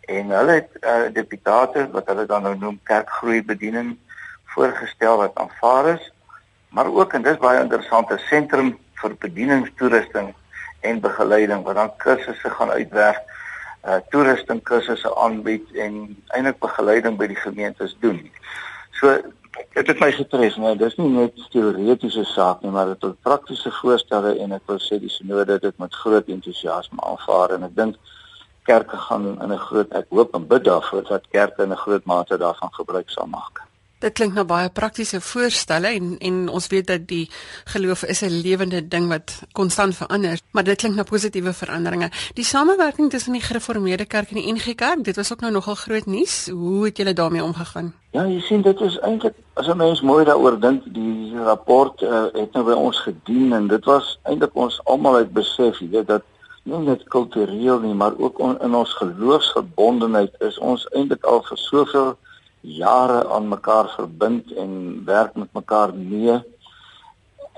En hulle het uh deputate wat hulle dan nou noem kerkgroei bediening voorgestel wat aanvaar is, maar ook en dis baie interessant 'n sentrum vir bedieningstoerusting en begeleiding wat dan kursusse gaan uitwerk, uh toerusting kursusse aanbied en eintlik begeleiding by die gemeentes doen. So dit het my getref, maar dis nie net teoretiese saak nie, maar dit het praktiese voorstelle en ek wil sê die sinode dit met groot entoesiasme aanvaar en ek dink kerke gaan in 'n groot ek hoop en bid daarvoor dat kerke in 'n groot mate daarvan gebruik sal maak. Dit klink na baie praktiese voorstelle en en ons weet dat die geloof is 'n lewende ding wat konstant verander, maar dit klink na positiewe veranderinge. Die samewerking tussen die Gereformeerde Kerk en die NG Kerk, dit was ook nou nogal groot nuus. Hoe het julle daarmee omgegaan? Ja, jy sien dit is eintlik as 'n mens mooi daaroor dink, die rapport uh, het nou by ons gedien en dit was eintlik ons almal het besef, jy weet dat nie net kultureel nie, maar ook on, in ons geloofsverbondenheid is ons eintlik al vir soveel jare aan mekaar verbind en werk met mekaar mee.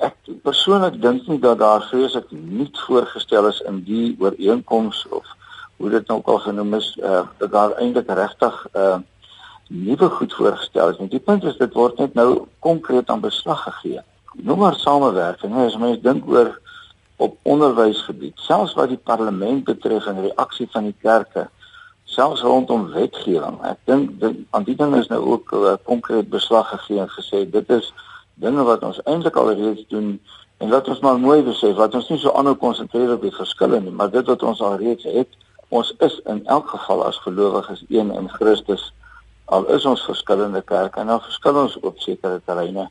Ek persoonlik dink nie dat daar vreeslik nie voorgestel is in die ooreenkoms of hoe dit nou al genoem is, uh, dat daar eintlik regtig 'n uh, nuwe goed voorgestel is. Die punt is dit word net nou konkreet aan beslag gegee. Noem maar samewerking, as mens dink oor op onderwysgebied, selfs wat die parlement betref en reaksie van die kerke selfs rondom wetgewing. Ek dink aan die ding is nou ook 'n uh, eh, konkreet beslag gegee en gesê dit is dinge wat ons eintlik al reeds doen en wat ons maar mooi besef wat ons nie so aanhou konsentreer op die verskille nie, maar dit wat ons al reeds het, ons is in elk geval as gelowiges een in Christus. Al is ons verskillende kerke en dan verskil ons op sekere terreine.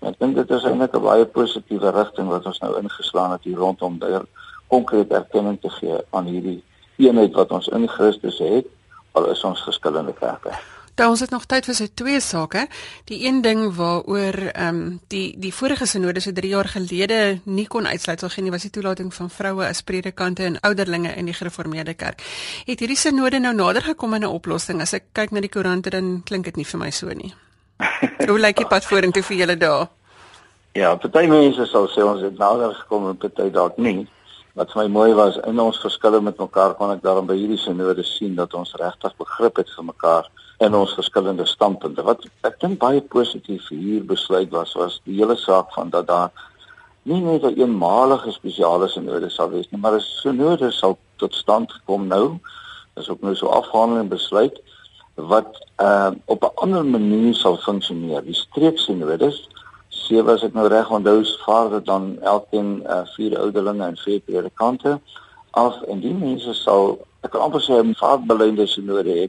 Ek dink dit is eintlik 'n baie positiewe rigting wat ons nou ingeslaan het hier rondom daar konkrete erkenning te gee aan hierdie eenheid wat ons in Christus het, al is ons verskillende kerke. Daar ons het nog tyd vir so twee sake. Die een ding waaroor ehm um, die die vorige sinode so 3 jaar gelede nie kon uitsluitsel gee nie was die toelating van vroue as predikante en ouderlinge in die gereformeerde kerk. Het hierdie sinode nou nader gekom aan 'n oplossing? As ek kyk na die koerante dan klink dit nie vir my so nie. [LAUGHS] Hoe lyk die pad vorentoe vir julle daar? Ja, party mense sal sê ons het nader gekom en party dalk nie. Wat vir my mooi was in ons verskille met mekaar kon ek daarom by hierdie sinode sien dat ons regtig begrip het vir mekaar in ons verskillende standpunte. Wat ek dink baie positief hier besluit was was die hele saak van dat daar nie net 'n eenmalige spesiale sinode sal wees nie, maar 'n sinode sal tot stand kom nou. Dis ook nou so afhandel en besluit wat uh, op 'n ander manier sal funksioneer. Die streeksinodes sewe as ek nou reg onthou, vaar dit dan elkeen uh, vier ouderlinge en vier predikante af en die mense sal ek kan amper sê 'n vaartbeleide sinode hê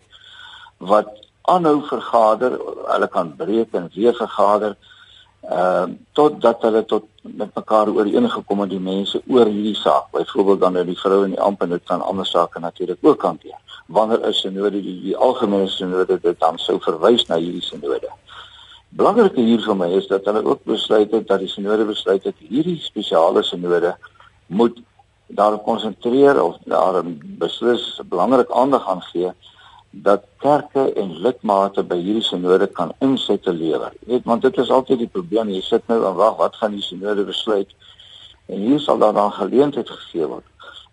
wat aanhou vergader, hulle kan breek en weer vergader uh, totdat hulle tot met mekaar ooreengekom het die mense oor hierdie saak. Byvoorbeeld dan dat die vrou en die amp en dit kan ander sake natuurlik ook hanteer. Wanneer is sinode die, die algemene sinode dit dan sou verwys na hierdie sinode. Belangrike hier vir my is dat hulle ook besluit het dat die sinode besluit het hierdie spesiale sinode moet daarop konsentreer of daar beslis belangrik aandag aan gee dat kerke en lidmate by hierdie sinode kan insette lewer. Jy weet, want dit is altyd die probleem. Jy sit nou en wag wat gaan die sinode besluit? En hier sal daar dan geleentheid gegee word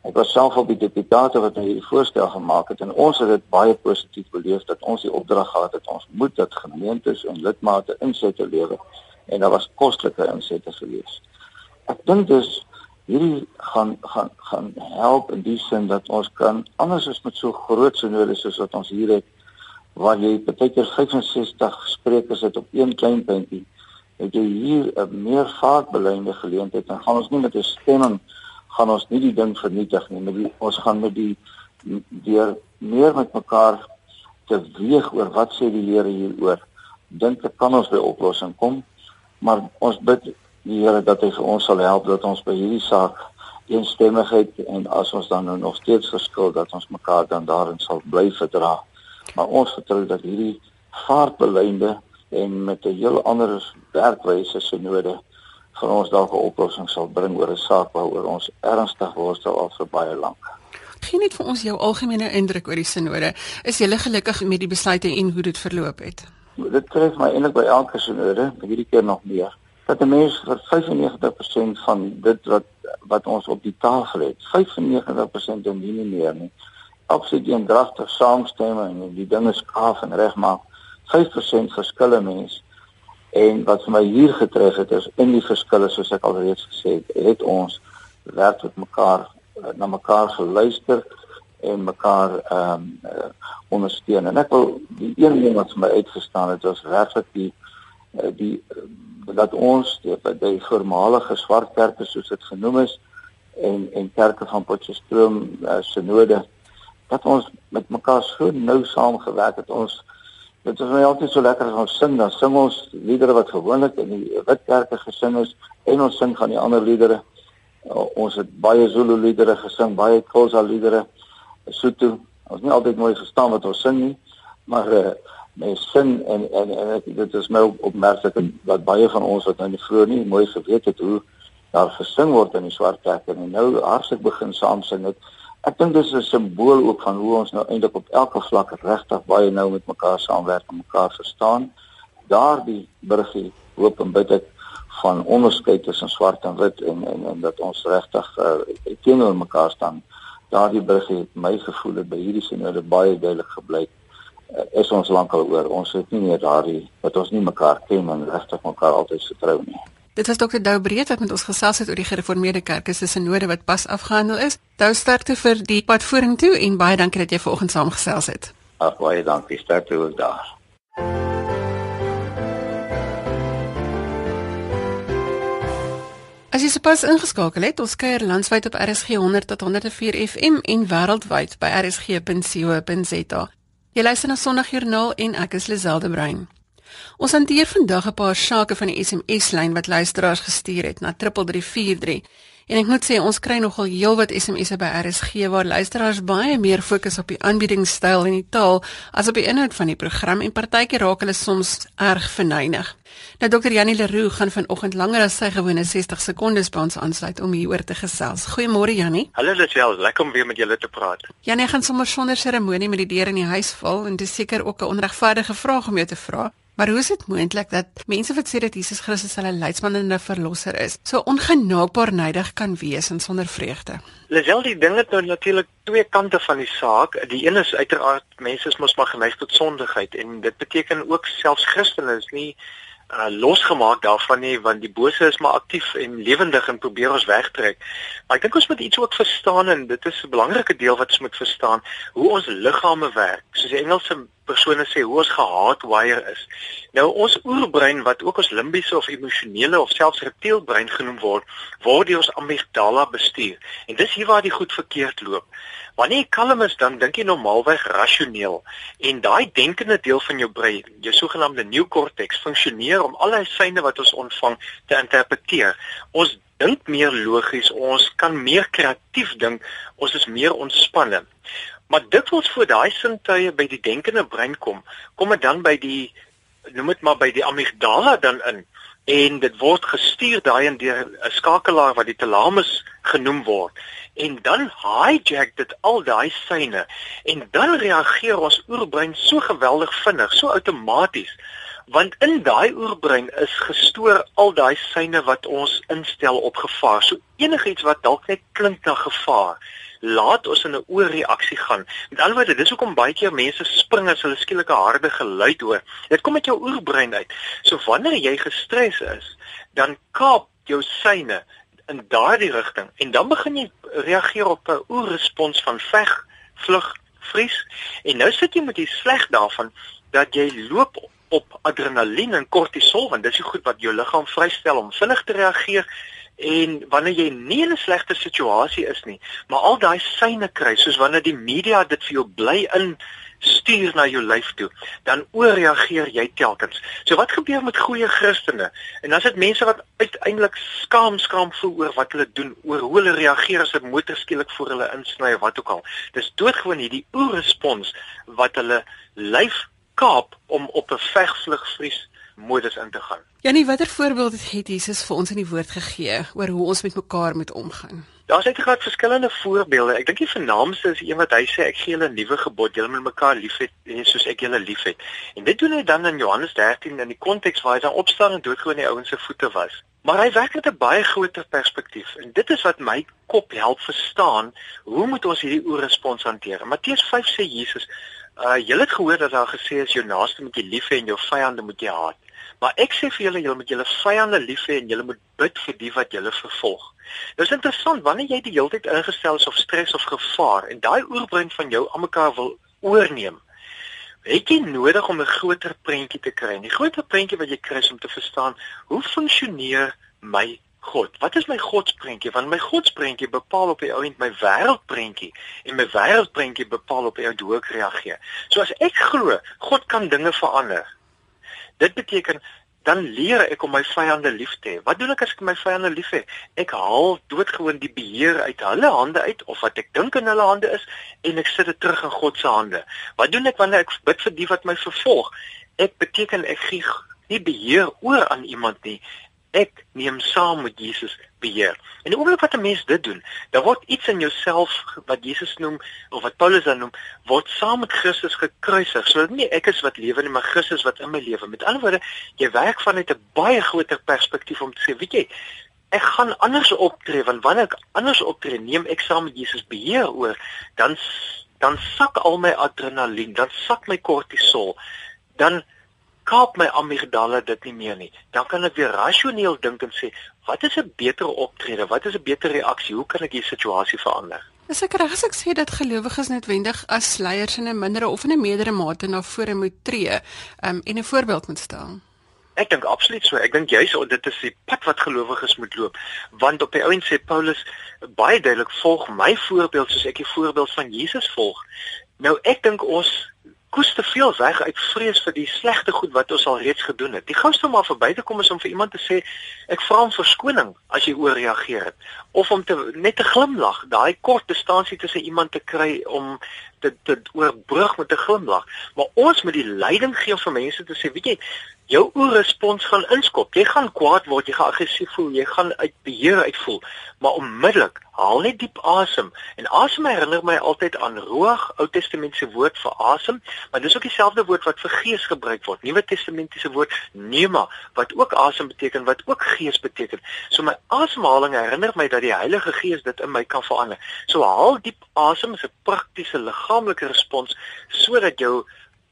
Ek was self op die deputate wat hierdie voorstel gemaak het en ons het dit baie positief beleef dat ons die opdrag gehad het ons moet dat gemeentes en lidmate insette lewer en daar was kostelike insette gewees. Ek dink dus hierdie gaan gaan gaan help in die sin dat ons kan anders as met so groot synodes soos wat ons hier het waar jy baie keer 65 sprekers het op een klein puntjie het jy hier 'n meer vaartbeleide geleentheid en gaan ons nie met 'n stemming gaan ons nie die ding vernietig nie, maar die, ons gaan met die deur meer met mekaar te weeg oor wat sê die Here hieroor. Dink ek kan ons by oplossing kom, maar ons bid die Here dat hy vir ons sal help dat ons by hierdie saak eensstemmigheid en as ons dan nou nog steeds verskil dat ons mekaar dan daarin sal bly verdra. Maar ons vertrou dat hierdie vaartbeleide en met 'n heel ander werkwyse se vir ons dalk 'n oplossing sal bring oor 'n saak waaroor ons ernstig worstel al vir baie lank. Geen net vir ons jou algemene indruk oor die sinode. Is jy gelukkig met die besluite en hoe dit verloop het? Dit tref my eintlik by elke sinode, hierdie keer nog meer. Dat 'n mens vir 95% van dit wat wat ons op die tafel het, 95% en nie meer nie. Absoluut eendragtig saamstem en die dinge skaaf en regmaak. 5% verskille mense En wat vir my hier getref het is in die verskille soos ek alreeds gesê het, het ons werk met mekaar eh, na mekaar geluister en mekaar ehm um, uh, ondersteun. En ek wil die een ding wat vir my uitgestaan het was werklik die uh, die uh, dat ons die, die voormalige swart kerke soos dit genoem is en en kerke van Potchefstroom uh, synode dat ons met mekaar so nou saamgewerk het ons Dit is my altyd so lekker as ons sing, dan sing ons liedere wat gewoonlik in die wit kerke gesing is en ons sing van die ander liedere. Uh, ons het baie Zulu liedere gesing, baie Khoza liedere. Sotho. Ons nie altyd mooi verstaan wat ons sing nie, maar uh, mens sing en en, en ek, dit is my opmerklik dat baie van ons wat nou nie vroeër nie mooi geweet het hoe daar gesing word in die swart kerk en nou hartlik begin saam sing het. Ek dink dis 'n simbool ook van hoe ons nou eintlik op elke vlak regtig baie nou met mekaar saamwerk en mekaar verstaan. Daardie burgie hoop en bid ek van onderskeid tussen swart en wit en en, en dat ons regtig uh, teenoor mekaar staan. Daardie burgie het my gevoel het by hierdie sinode baie duidelik gebleik. Uh, is ons lankal oor. Ons het nie meer daardie wat ons nie mekaar ken en regtig mekaar altyd vertrou nie. Dit was Dr. Dou Breed wat met ons gesels het oor die gereformeerde kerk se sinode wat pas afgehandel is. Dou sterkte vir die pad vorentoe en baie dankie dat jy vanoggend saamgesels het. Ag baie dankie, sterkte ook daar. As jy sopas ingeskakel het, ons kuier landwyd op RSG 100 tot 104 FM en wêreldwyd by rsg.co.za. Jy luister na Sondagjoernaal en ek is Liselde Brein. Ons hanteer vandag 'n paar sake van die SMS-lyn wat luisteraars gestuur het na 3343. En ek moet sê ons kry nogal heelwat SMS'e by RSG waar luisteraars baie meer fokus op die aanbiedingstyl en die taal as op die inhoud van die program en partykeer raak hulle soms erg verneig. Nou Dr. Janie Leroux gaan vanoggend langer as sy gewone 60 sekondes by ons aansluit om hieroor te gesels. Goeiemôre Janie. Hallo Lisel, lekker om weer met julle te praat. Janie gaan sommer sonder seremonie met die deur in die huis val en dis seker ook 'n onregverdige vraag om jou te vra. Maar hoe is dit moontlik dat mense wat sê dat Jesus Christus hulle leidsman en 'n verlosser is, so ongenaakbaar nydig kan wees en sonder vreugde? Lisel, die ding het nou natuurlik twee kante van die saak. Die een is uiteraard mense is mos maar geneig tot sondigheid en dit beteken ook selfs Christene is nie uh, losgemaak daarvan nie want die bose is maar aktief en lewendig en probeer ons wegtrek. Maar ek dink ons moet iets ook verstaan en dit is 'n belangrike deel wat ons moet verstaan hoe ons liggame werk. Soos die Engelse persone sê hoe ons gehardwire is. Nou ons oerbrein wat ook ons limbiese of emosionele of selfs reptielbrein genoem word, word deur ons amygdala bestuur. En dis hier waar die goed verkeerd loop. Wanneer jy kalm is, dan dink jy normaalweg rasioneel en daai denkende deel van jou brein, jou sogenaamde neokorteks, funksioneer om al die seine wat ons ontvang te interpreteer. Ons dink meer logies, ons kan meer kreatief dink, ons is meer ontspanne. Maar dikwels voor daai sintuie by die denkende brein kom, kom dit dan by die noem dit maar by die amygdala dan in en dit word gestuur daai in deur 'n skakelaar wat die thalamus genoem word. En dan hijack dit al daai syne en dan reageer ons oerbrein so geweldig vinnig, so outomaties want in daai oerbrein is gestoor al daai syne wat ons instel op gevaar. So enigiets wat dalk net klink na gevaar, laat ons in 'n oorreaksie gaan. Met ander woorde, dis hoekom baie keer mense spring as hulle skielik 'n harde geluid hoor. Dit kom uit jou oerbrein uit. So wanneer jy gestres is, dan kaap jou syne in daardie rigting en dan begin jy reageer op 'n oerrespons van veg, vlug, vries en nou sit jy met die sleg daarvan dat jy loop op adrenalien en kortisol want dis die goed wat jou liggaam vrystel om vinnig te reageer en wanneer jy nie in 'n slegte situasie is nie maar al daai syne kry soos wanneer die media dit vir jou bly in stuur na jou lyf toe, dan ooreageer jy telkens. So wat gebeur met goeie Christene? En dan is dit mense wat uiteindelik skaam skaam voel oor wat hulle doen, oor hoe hulle reageer as 'n motor skielik voor hulle insny of wat ook al. Dis doodgewoon hierdie oorrespons wat hulle lyf kaap om op 'n vegvlugvries modus in te gaan. Janie, watter voorbeelde het Jesus vir ons in die woord gegee oor hoe ons met mekaar moet omgaan? Daar's uiteraard verskillende voorbeelde. Ek dink die vernaamste is een wat hy sê ek gee julle 'n nuwe gebod, julle moet mekaar liefhet soos ek julle liefhet. En dit doen hy dan in Johannes 13 in die konteks waar hy dan opstaan en doodgewoon die ouens se voete was. Maar hy werk met 'n baie groter perspektief en dit is wat my kop help verstaan hoe moet ons hierdie oorrespons hanteer. Matteus 5 sê Jesus, uh julle het gehoor dat daar gesê is jou naaste moet jy lief hê en jou vyande moet jy haat. Maar ek sê vir julle, julle moet julle vyande lief hê en julle moet bid vir die wat julle vervolg. Dit is interessant wanneer jy die hele tyd ingestel is of stres of gevaar en daai oorbrein van jou almekaar wil oorneem. Het jy nodig om 'n groter prentjie te kry? Die groter prentjie wat jy kry is om te verstaan hoe funksioneer my God. Wat is my godsprentjie? Want my godsprentjie bepaal op die ou end my wêreldprentjie en my wêreldprentjie bepaal op hoe ek reageer. So as ek glo God kan dinge verander. Dit beteken dan leer ek om my vyande lief te hê. Wat doen ek as ek my vyande lief het? Ek haal doodgewoon die beheer uit hulle hande uit of wat ek dink in hulle hande is en ek sit dit terug in God se hande. Wat doen ek wanneer ek bid vir die wat my vervolg? Ek beteken ek gee nie beheer oor aan iemand nie ek neem saam met Jesus beheer. En die oomblik wat 'n mens dit doen, dan word iets in jouself wat Jesus noem of wat Paulus dan noem, word saam met Christus gekruisig. So nie ek is wat lewe nie, maar Christus wat in my lewe. Met ander woorde, jy werk vanuit 'n baie groter perspektief om te sê, weet jy, ek gaan anders optree want wanneer ek anders optree, neem ek saam met Jesus beheer oor, dan dan sak al my adrenalien, dan sak my kortisol, dan kaap my amygdala dit nie meer nie. Dan kan ek weer rasioneel dink en sê, wat is 'n beter optrede? Wat is 'n beter reaksie? Hoe kan ek die situasie verander? Is ek reg as ek sê dat gelowiges noodwendig as leiers in 'n mindere of in 'n meerdere mate na vore moet tree um, en 'n voorbeeld moet stel? Ek dink absoluut so. Ek dink juis dit is die pad wat gelowiges moet loop, want op die ouend sê Paulus baie duidelik volg my voorbeeld soos ek die voorbeeld van Jesus volg. Nou ek dink ons koes te veel weg uit vrees vir die slegte goed wat ons al reeds gedoen het. Die gouste om maar verby te kom is om vir iemand te sê ek vra om verskoning as jy ooreageer het of om te net te glimlag, daai kort distansie tussen iemand te kry om dit dit oorbrug met 'n glimlag. Maar ons moet die leiding gee vir mense te sê, weet jy, jou oorrespons gaan inskop. Jy gaan kwaad word, jy gaan aggressief voel, jy gaan uit beheer uitvoel, maar onmiddellik haal net diep asem. En asem herinner my altyd aan roog, Ou Testamentiese woord vir asem, maar dis ook dieselfde woord wat vir gees gebruik word. Nuwe Testamentiese woord pneuma wat ook asem beteken, wat ook gees beteken. So my asemhaling herinner my dat die Heilige Gees dit in my kan verander. So haal diep asem is 'n praktiese liggaamlike respons sodat jou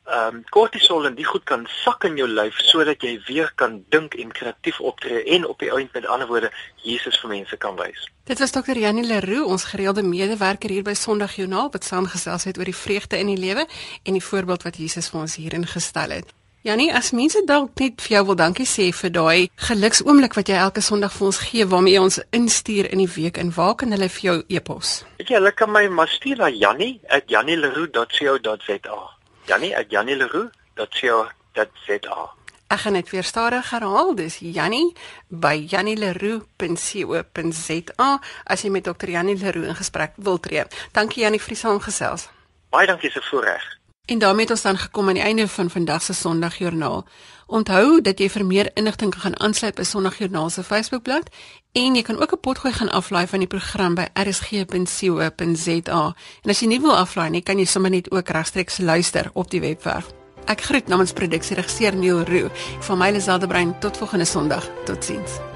ehm um, kortisol en die goed kan sak in jou lyf sodat jy weer kan dink en kreatief optree en op die einde met ander woorde Jesus vir mense kan wys. Dit was Dr. Janie Leroux, ons gereelde medewerker hier by Sondag Joernaal wat saamgesels het oor die vreugde in die lewe en die voorbeeld wat Jesus vir ons hierin gestel het. Janie, as mense dalk net vir jou wil dankie sê vir daai geluksoomblik wat jy elke Sondag vir ons gee waarmee jy ons instuur in die week en waar kan hulle vir jou e-pos? Ek jy, hulle kan my maar stuur na janie@janieleroux.co.za. Jannie@jannieleroux.co.za. Ek gaan net weer stadig herhaal. Dis Jannie by jannieleroux.co.za as jy met Dr. Jannie Leroux in gesprek wil tree. Dankie Jannie vir die saamgesels. Baie dankie se voorreg. En daarmee het ons dan gekom aan die einde van vandag se Sondagjoernaal. Onthou dat jy vir meer inligting kan gaan aansluit by Sondagjoernaal se Facebookblad en jy kan ook 'n potgooi gaan aflaai van die program by rsg.co.za. En as jy nie wil aflaai nie, kan jy sommer net ook regstreeks luister op die webwerf. Ek groet namens produksieregisseur Neil Roo van my Liselde Brein tot volgende Sondag. Totsiens.